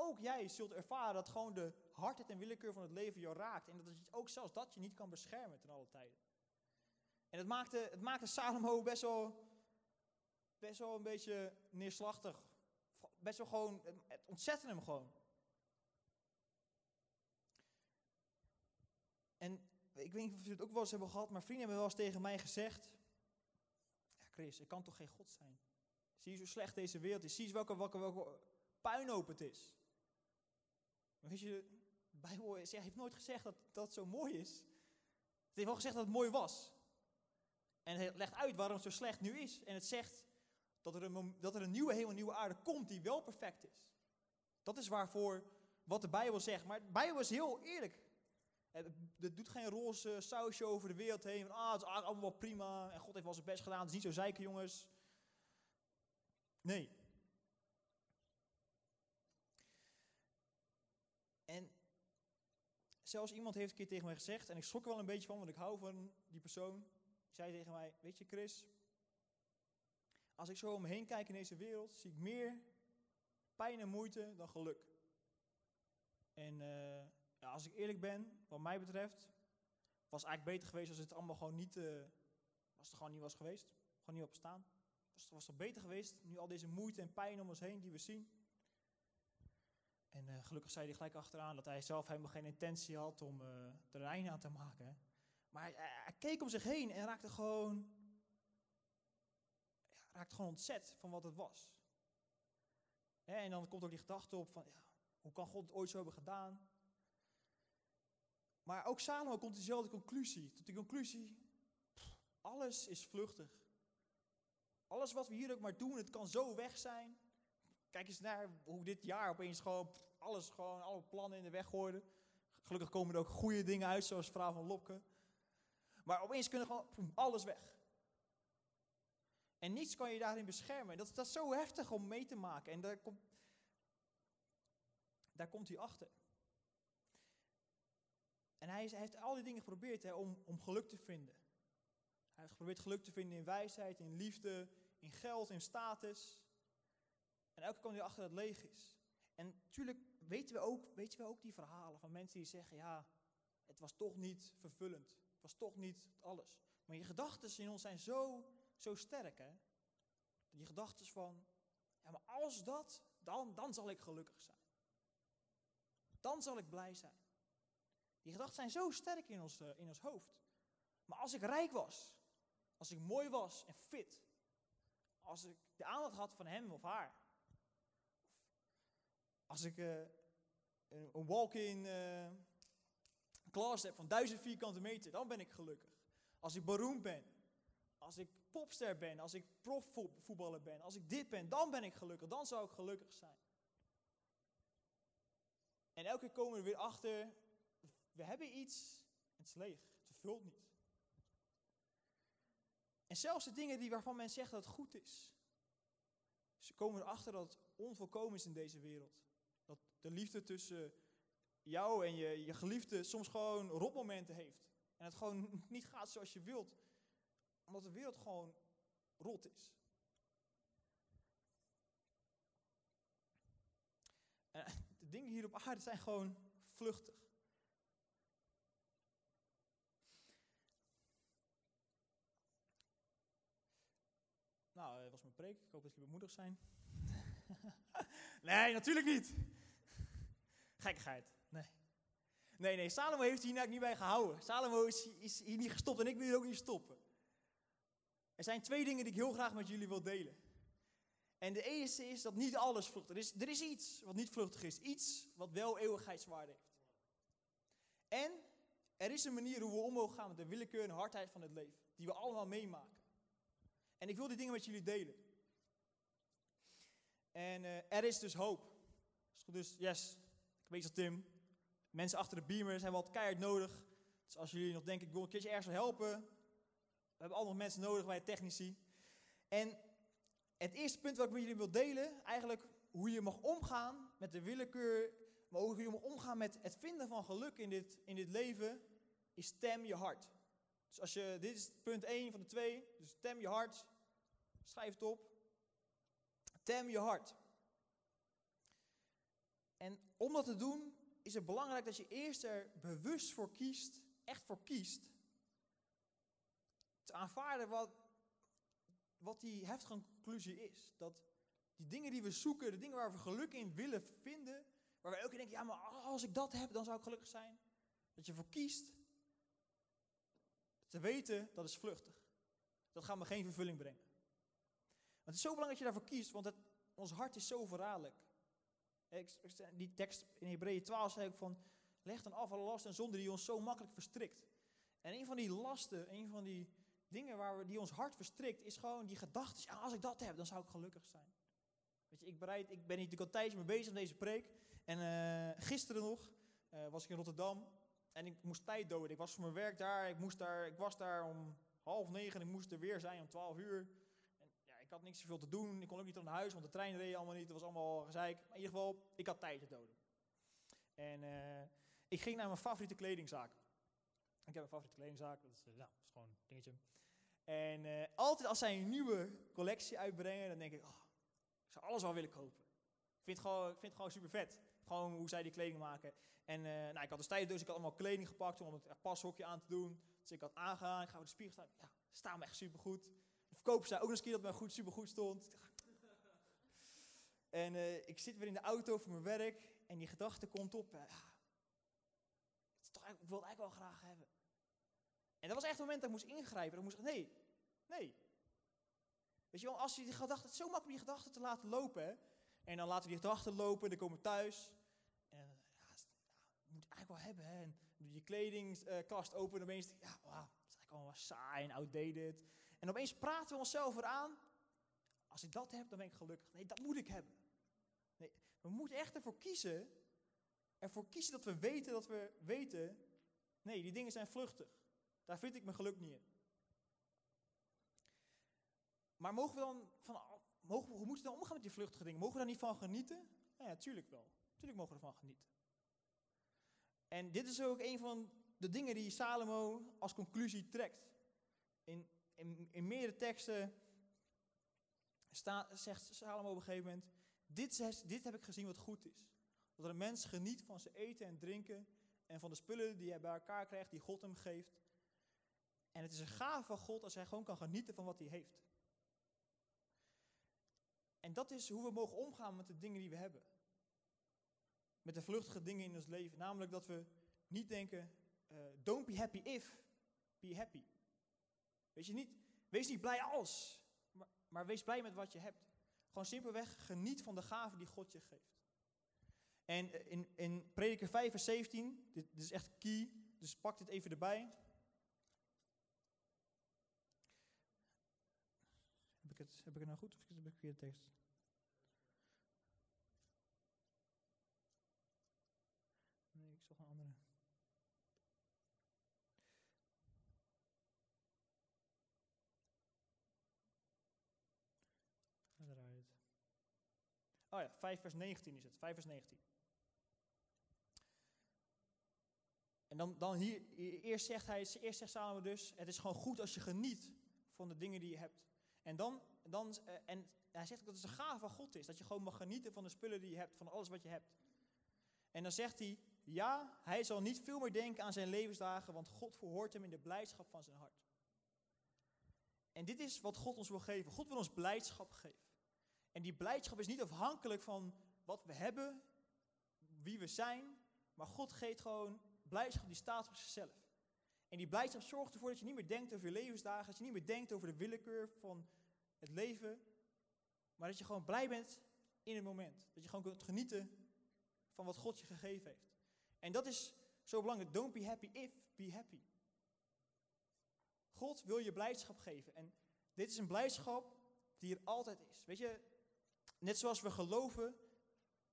Ook jij zult ervaren dat gewoon de hardheid en willekeur van het leven jou raakt. En dat je ook zelfs dat je niet kan beschermen ten alle tijden. En het maakte, het maakte Salomo best wel, best wel een beetje neerslachtig. Best wel gewoon, het ontzette hem gewoon. En ik weet niet of jullie het ook wel eens hebben gehad, maar vrienden hebben wel eens tegen mij gezegd: Ja, Chris, ik kan toch geen God zijn? Zie je hoe slecht deze wereld is? Zie je welke, welke, welke puinhoop het is? Maar weet je, de Bijbel heeft nooit gezegd dat dat zo mooi is. Het heeft wel gezegd dat het mooi was. En het legt uit waarom het zo slecht nu is. En het zegt dat er een, dat er een nieuwe hemel, nieuwe aarde komt die wel perfect is. Dat is waarvoor wat de Bijbel zegt. Maar de Bijbel is heel eerlijk. Het doet geen roze sausje over de wereld heen. Van, ah, het is allemaal prima. En God heeft wel zijn best gedaan. Het is niet zo zeiken, jongens. Nee. En zelfs iemand heeft een keer tegen mij gezegd, en ik schrok er wel een beetje van, want ik hou van die persoon. Zei tegen mij, weet je Chris, als ik zo om me heen kijk in deze wereld, zie ik meer pijn en moeite dan geluk. En eh, ja, als ik eerlijk ben, wat mij betreft, was eigenlijk beter geweest als het allemaal gewoon niet, eh, als het gewoon niet was geweest. Gewoon niet op staan. Was was toch beter geweest, nu al deze moeite en pijn om ons heen die we zien. En eh, gelukkig zei hij gelijk achteraan dat hij zelf helemaal geen intentie had om uh, de Rijn aan te maken. Maar hij, hij- keek om zich heen en raakte gewoon, ja, raakte gewoon ontzet van wat het was. En dan komt ook die gedachte op van, ja, hoe kan God het ooit zo hebben gedaan? Maar ook Salomo komt tot diezelfde conclusie. Tot die conclusie, alles is vluchtig. Alles wat we hier ook maar doen, het kan zo weg zijn. Kijk eens naar hoe dit jaar opeens gewoon alles, gewoon alle plannen in de weg gooide. Gelukkig komen er ook goede dingen uit, zoals verhaal van Lopke. Maar opeens kunnen gewoon alles weg. En niets kan je daarin beschermen. Dat, dat is zo heftig om mee te maken. En daar komt, daar komt hij achter. En hij, is- heeft al die dingen geprobeerd hè, om, om geluk te vinden. Hij heeft geprobeerd geluk te vinden in wijsheid, in liefde, in geld, in status. Elke kwam hij achter dat het leeg is. En natuurlijk weten we, ook, weten we ook die verhalen van mensen die zeggen, ja, het was toch niet vervullend. Het was toch niet alles. Maar je gedachten in ons zijn zo, zo sterk, hè. Die gedachten van, ja, maar als dat, dan, dan zal ik gelukkig zijn. Dan zal ik blij zijn. Die gedachten zijn zo sterk in ons, eh, in ons hoofd. Maar als ik rijk was, als ik mooi was en fit, als ik de aandacht had van hem of haar, als ik eh, een, walk-in class heb van duizend vierkante meter, dan ben ik gelukkig. Als ik beroemd ben, als ik popster ben, als ik profvoetballer ben, als ik dit ben, dan ben ik gelukkig. Dan zou ik gelukkig zijn. En elke keer komen we er weer achter, we hebben iets, het is leeg, het vervult niet. En zelfs de dingen die waarvan men zegt dat het goed is, ze komen erachter dat het onvolkomen is in deze wereld. De liefde tussen jou en je, je geliefde soms gewoon rotmomenten heeft. En het gewoon <laughs> niet gaat zoals je wilt, omdat de wereld gewoon rot is. <laughs> De dingen hier op aarde zijn gewoon vluchtig. Nou, dat was mijn preek. Ik hoop dat jullie bemoedigd zijn. <laughs> nee, natuurlijk niet. Gekkigheid. Nee. Nee, nee, Salomo heeft hier niet bij gehouden. Salomo is, hier niet gestopt en ik wil hier ook niet stoppen. Er zijn twee dingen die ik heel graag met jullie wil delen. En de eerste is dat niet alles vluchtig is. Er is iets wat niet vluchtig is. Iets wat wel eeuwigheidswaarde heeft. En er is een manier hoe we om mogen gaan met de willekeur en hardheid van het leven. Die we allemaal meemaken. En ik wil die dingen met jullie delen. En eh, er is dus hoop. Dus, yes. Weet als Tim. Mensen achter de beamer zijn wat keihard nodig. Dus als jullie nog denken, ik wil een keertje ergens helpen. We hebben allemaal mensen nodig bij technici. En het eerste punt wat ik met jullie wil delen, eigenlijk hoe je mag omgaan met de willekeur, maar hoe je mag omgaan met het vinden van geluk in dit, in dit leven, is stem je hart. Dus als je, dit is punt 1 van de twee, dus stem je hart, schrijf het op. Tem je hart. En om dat te doen, is het belangrijk dat je eerst er bewust voor kiest, echt voor kiest, te aanvaarden wat, wat die heftige conclusie is. Dat die dingen die we zoeken, de dingen waar we geluk in willen vinden, waar we elke keer denken, ja maar als ik dat heb, dan zou ik gelukkig zijn. Dat je voor kiest te weten, dat is vluchtig. Dat gaat me geen vervulling brengen. Want het is zo belangrijk dat je daarvoor kiest, want het, ons hart is zo verraderlijk. Ik- ik- Die tekst in Hebreeën 12 zei ook van, leg dan af alle lasten en zonden die ons zo makkelijk verstrikt. En een van die lasten, een van die dingen waar we, die ons hart verstrikt, is gewoon die gedachte, ja, als ik dat heb, dan zou ik gelukkig zijn. Weet je, ik, bereid, ik ben hier al tijdje mee bezig met deze preek. En eh, gisteren nog eh, was ik in Rotterdam en ik moest tijd doden. Ik was voor mijn werk daar, ik, moest daar, ik was daar om half negen en ik moest er weer zijn om twaalf uur. Ik had niks zoveel te doen, ik kon ook niet naar huis, want de trein reed allemaal niet, het was allemaal gezeik. Maar in ieder geval, ik had tijd te doden. En eh, ik ging naar mijn favoriete kledingzaak. Ik heb een favoriete kledingzaak, dat is, eh, nou, is gewoon een dingetje. En eh, altijd als zij een nieuwe collectie uitbrengen, dan denk ik, oh, ik zou alles wel willen kopen. vind het gewoon, ik vind het gewoon super vet. Gewoon hoe zij die kleding maken. En nou, ik had dus tijdens dus ik had allemaal kleding gepakt om het pashokje aan te doen. Dus ik had aangegaan, ik ga voor de spiegel staan. Ja, staan me echt super goed. Verkoper zei ook nog eens een keer dat het me goed, super goed stond. <laughs> En eh, ik zit weer in de auto voor mijn werk en die gedachte komt op. het is toch, ik wil het eigenlijk wel graag hebben. En dat was echt het moment dat ik moest ingrijpen. Dat ik moest nee, nee. Weet je wel, als je die gedachte, het is zo makkelijk die gedachten te laten lopen. Hè? En dan laten we die gedachten lopen, dan komen we thuis. En ja, je moet het eigenlijk wel hebben. Hè? En doe je kledingkast open en opeens, ja, wow, dat is eigenlijk allemaal saai en outdated. En opeens praten we onszelf eraan. Als ik dat heb, dan ben ik gelukkig. Nee, dat moet ik hebben. Nee, we moeten echt ervoor kiezen. Ervoor kiezen dat we weten dat we weten. Nee, die dingen zijn vluchtig. Daar vind ik mijn geluk niet in. Maar mogen we dan van, mogen hoe moeten we dan omgaan met die vluchtige dingen? Mogen we daar niet van genieten? Ja, natuurlijk wel. Natuurlijk mogen we ervan genieten. En dit is ook een van de dingen die Salomo als conclusie trekt. In, in, in meerdere teksten zegt Salomo op een gegeven moment: dit, dit heb ik gezien wat goed is. Dat een mens geniet van zijn eten en drinken en van de spullen die hij bij elkaar krijgt, die God hem geeft. En het is een gave van God als hij gewoon kan genieten van wat hij heeft. En dat is hoe we mogen omgaan met de dingen die we hebben. Met de vluchtige dingen in ons leven. Namelijk dat we niet denken, uh, don't be happy if, be happy. Je niet, wees niet blij als, maar, wees blij met wat je hebt. Gewoon simpelweg geniet van de gaven die God je geeft. En in, in Prediker 5 vers 17, dit, is echt key, dus pak dit even erbij. Heb ik het, heb ik het nou goed of heb ik verkeerde tekst? Nee, ik zag een andere. Oh ja, 5 vers 19 is het. 5 vers 19. En dan, dan hier, eerst zegt hij, eerst zegt Salomo dus, het is gewoon goed als je geniet van de dingen die je hebt. En dan, dan eh, en hij zegt dat het een gave van God is, dat je gewoon mag genieten van de spullen die je hebt, van alles wat je hebt. En dan zegt hij, ja, hij zal niet veel meer denken aan zijn levensdagen, want God verhoort hem in de blijdschap van zijn hart. En dit is wat God ons wil geven. God wil ons blijdschap geven. En die blijdschap is niet afhankelijk van wat we hebben, wie we zijn, maar God geeft gewoon blijdschap die staat op zichzelf. En die blijdschap zorgt ervoor dat je niet meer denkt over je levensdagen, dat je niet meer denkt over de willekeur van het leven, maar dat je gewoon blij bent in het moment. Dat je gewoon kunt genieten van wat God je gegeven heeft. En dat is zo belangrijk. Don't be happy if, be happy. God wil je blijdschap geven. En dit is een blijdschap die er altijd is. Weet je, net zoals we geloven,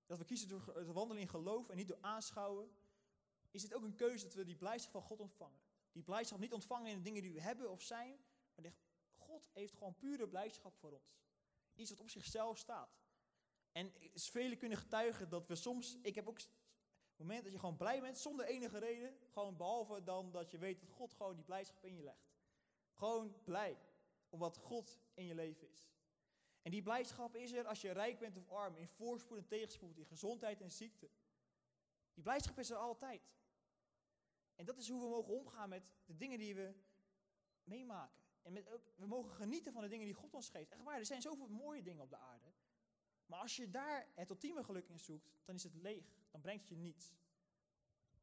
dat we kiezen door te wandelen in geloof en niet door aanschouwen, is het ook een keuze dat we die blijdschap van God ontvangen. Die blijdschap niet ontvangen in de dingen die we hebben of zijn, maar God heeft gewoon pure blijdschap voor ons. Iets wat op zichzelf staat. En velen kunnen getuigen dat we soms, ik heb ook het moment dat je gewoon blij bent zonder enige reden, gewoon behalve dan dat je weet dat God gewoon die blijdschap in je legt. Gewoon blij om wat God in je leven is. En die blijdschap is er als je rijk bent of arm, in voorspoed en tegenspoed, in gezondheid en ziekte. Die blijdschap is er altijd. En dat is hoe we mogen omgaan met de dingen die we meemaken. En met ook, we mogen genieten van de dingen die God ons geeft. Echt waar, er zijn zoveel mooie dingen op de aarde. Maar als je daar het ultieme geluk in zoekt, dan is het leeg. Dan brengt het je niets.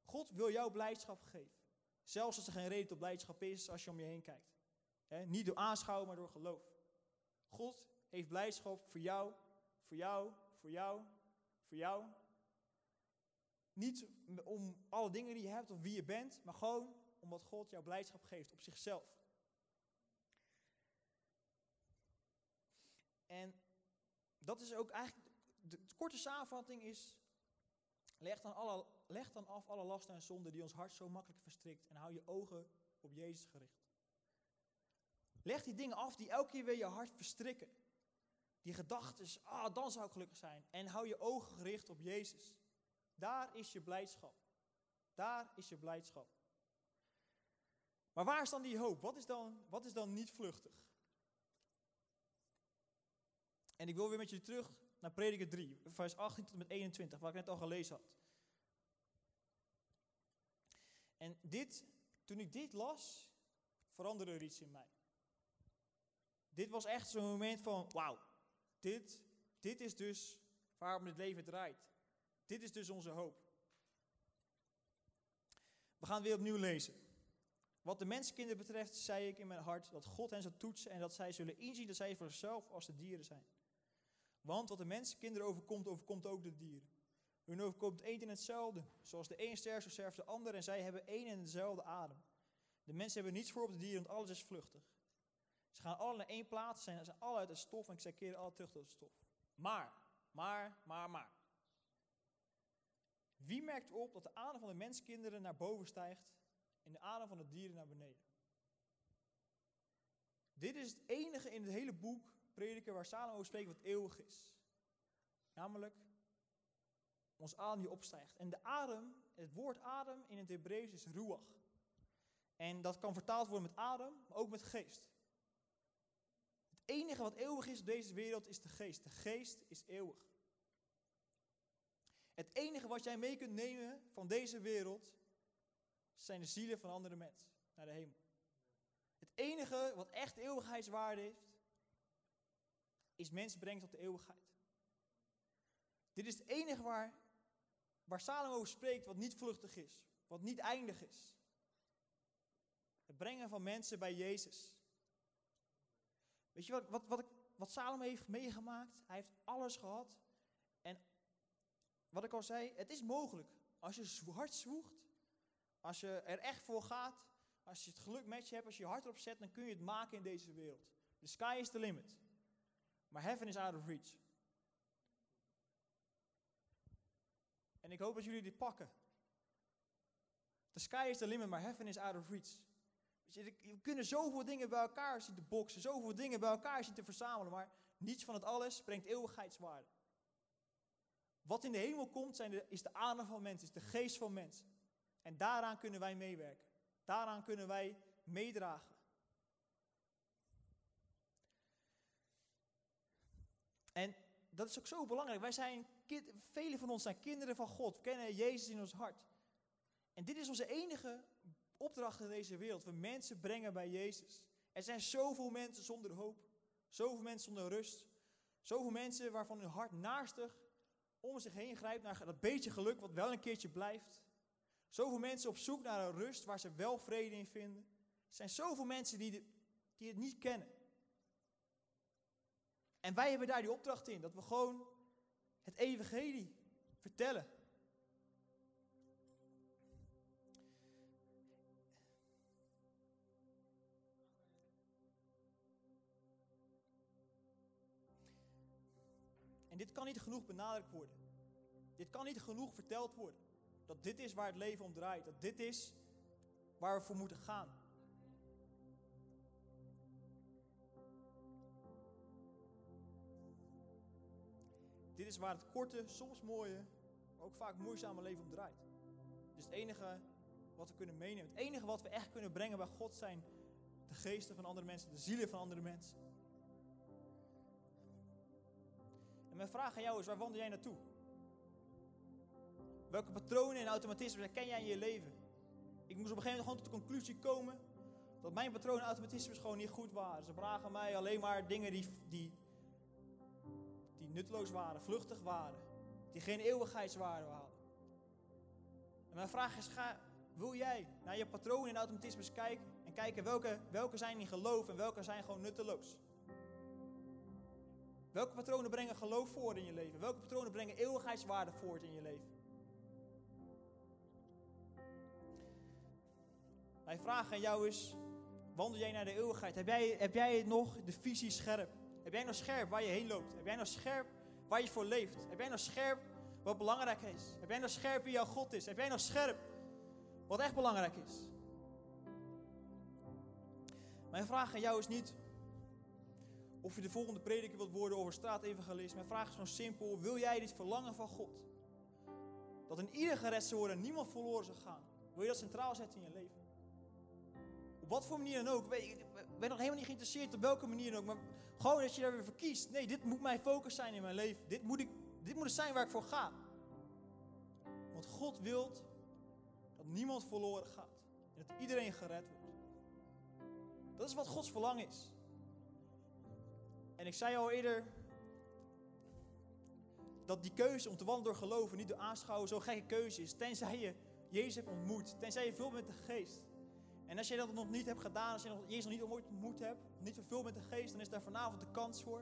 God wil jou blijdschap geven. Zelfs als er geen reden tot blijdschap is als je om je heen kijkt. niet door aanschouwen, maar door geloof. God heeft blijdschap voor jou, voor jou, voor jou, voor jou. Niet om alle dingen die je hebt of wie je bent, maar gewoon omdat God jou blijdschap geeft op zichzelf. En dat is ook eigenlijk, de korte samenvatting is, leg dan, alle, leg dan af alle lasten en zonden die ons hart zo makkelijk verstrikt en hou je ogen op Jezus gericht. Leg die dingen af die elke keer weer je hart verstrikken. Die gedachte is, ah, dan zou ik gelukkig zijn. En hou je ogen gericht op Jezus. Daar is je blijdschap. Daar is je blijdschap. Maar waar is dan die hoop? Wat is dan, wat is dan niet vluchtig? En ik wil weer met je terug naar prediker 3, vers 18 tot en met 21, waar ik net al gelezen had. En dit, toen ik dit las, veranderde er iets in mij. Dit was echt zo'n moment van, wauw, dit, dit is dus waarom het leven draait. Dit is dus onze hoop. We gaan weer opnieuw lezen. Wat de mensenkinderen betreft, zei ik in mijn hart dat God hen zal toetsen en dat zij zullen inzien dat zij voor zichzelf als de dieren zijn. Want wat de mensenkinderen overkomt, overkomt ook de dieren. Hun overkomt één en hetzelfde. Zoals de een sterft, zo sterft de ander en zij hebben één en dezelfde adem. De mensen hebben niets voor op de dieren, want alles is vluchtig. Ze gaan alle naar één plaats, zijn, zijn alle uit het stof en zij keren alle terug tot het stof. Maar, maar, maar, maar. Wie merkt op dat de adem van de menskinderen naar boven stijgt en de adem van de dieren naar beneden? Dit is het enige in het hele boek Prediker waar Salomo spreekt wat eeuwig is. Namelijk ons adem die opstijgt. En de adem, het woord adem in het Hebreeuws is ruach. En dat kan vertaald worden met adem, maar ook met geest. Enige wat eeuwig is op deze wereld is de geest. De geest is eeuwig. Het enige wat jij mee kunt nemen van deze wereld zijn de zielen van andere mensen naar de hemel. Het enige wat echt eeuwigheidswaarde heeft, is mensen brengen tot de eeuwigheid. Dit is het enige waar, waar Salomo over spreekt wat niet vluchtig is, wat niet eindig is. Het brengen van mensen bij Jezus. Weet je wat, wat, wat, wat heeft meegemaakt? Hij heeft alles gehad. En wat ik al zei, het is mogelijk. Als je hard zwoegt, als je er echt voor gaat, als je het geluk met je hebt, als je je hart erop zet, dan kun je het maken in deze wereld. The sky is the limit. Maar heaven is out of reach. En ik hoop dat jullie dit pakken. The sky is the limit, maar heaven is out of reach. We kunnen zoveel dingen bij elkaar zien te boksen, zoveel dingen bij elkaar zien te verzamelen, maar niets van het alles brengt eeuwigheidswaarde. Wat in de hemel komt zijn de, is de adem van mensen, is de geest van mensen. En daaraan kunnen wij meewerken. Daaraan kunnen wij meedragen. En dat is ook zo belangrijk. Wij zijn, velen van ons zijn kinderen van God. We kennen Jezus in ons hart. En dit is onze enige opdracht in deze wereld. We mensen brengen bij Jezus. Er zijn zoveel mensen zonder hoop. Zoveel mensen zonder rust. Zoveel mensen waarvan hun hart naastig om zich heen grijpt naar dat beetje geluk wat wel een keertje blijft. Zoveel mensen op zoek naar een rust waar ze wel vrede in vinden. Er zijn zoveel mensen die, die het niet kennen. En wij hebben daar die opdracht in, dat we gewoon het evangelie vertellen. Dit kan niet genoeg benadrukt worden. Dit kan niet genoeg verteld worden. Dat dit is waar het leven om draait. Dat dit is waar we voor moeten gaan. Dit is waar het korte, soms mooie, maar ook vaak moeizame leven om draait. Dus het enige wat we kunnen meenemen, het enige wat we echt kunnen brengen bij God zijn de geesten van andere mensen, de zielen van andere mensen. Mijn vraag aan jou is, waar wandel jij naartoe? Welke patronen en automatismen herken jij in je leven? Ik moest op een gegeven moment gewoon tot de conclusie komen dat mijn patronen en automatismes gewoon niet goed waren. Ze brachten mij alleen maar dingen die, die, die nutteloos waren, vluchtig waren, die geen eeuwigheidswaarde hadden. En mijn vraag is, ga, wil jij naar je patronen en automatismes kijken en kijken welke, welke zijn in geloof en welke zijn gewoon nutteloos? Welke patronen brengen geloof voort in je leven? Welke patronen brengen eeuwigheidswaarde voort in je leven? Mijn vraag aan jou is, wandel jij naar de eeuwigheid? Heb jij, heb jij nog de visie scherp? Heb jij nog scherp waar je heen loopt? Heb jij nog scherp waar je voor leeft? Heb jij nog scherp wat belangrijk is? Heb jij nog scherp wie jouw God is? Heb jij nog scherp wat echt belangrijk is? Mijn vraag aan jou is niet of je de volgende prediker wilt worden over straatevangelist. Mijn vraag is zo simpel. Wil jij dit verlangen van God? Dat in ieder gered worden en niemand verloren zou gaan. Wil je dat centraal zetten in je leven? Op wat voor manier dan ook. Ik ben nog helemaal niet geïnteresseerd op welke manier dan ook. Maar Gewoon dat je daar weer voor kiest. Nee, dit moet mijn focus zijn in mijn leven. Dit moet, ik, dit moet het zijn waar ik voor ga. Want God wil dat niemand verloren gaat. En dat iedereen gered wordt. Dat is wat Gods verlangen is. En ik zei al eerder dat die keuze om te wandelen door geloven, niet door aanschouwen, zo'n gekke keuze is. Tenzij je Jezus hebt ontmoet. Tenzij je veel met de geest. En als je dat nog niet hebt gedaan, als je Jezus nog niet ontmoet hebt, niet vervuld met de geest, dan is daar vanavond de kans voor.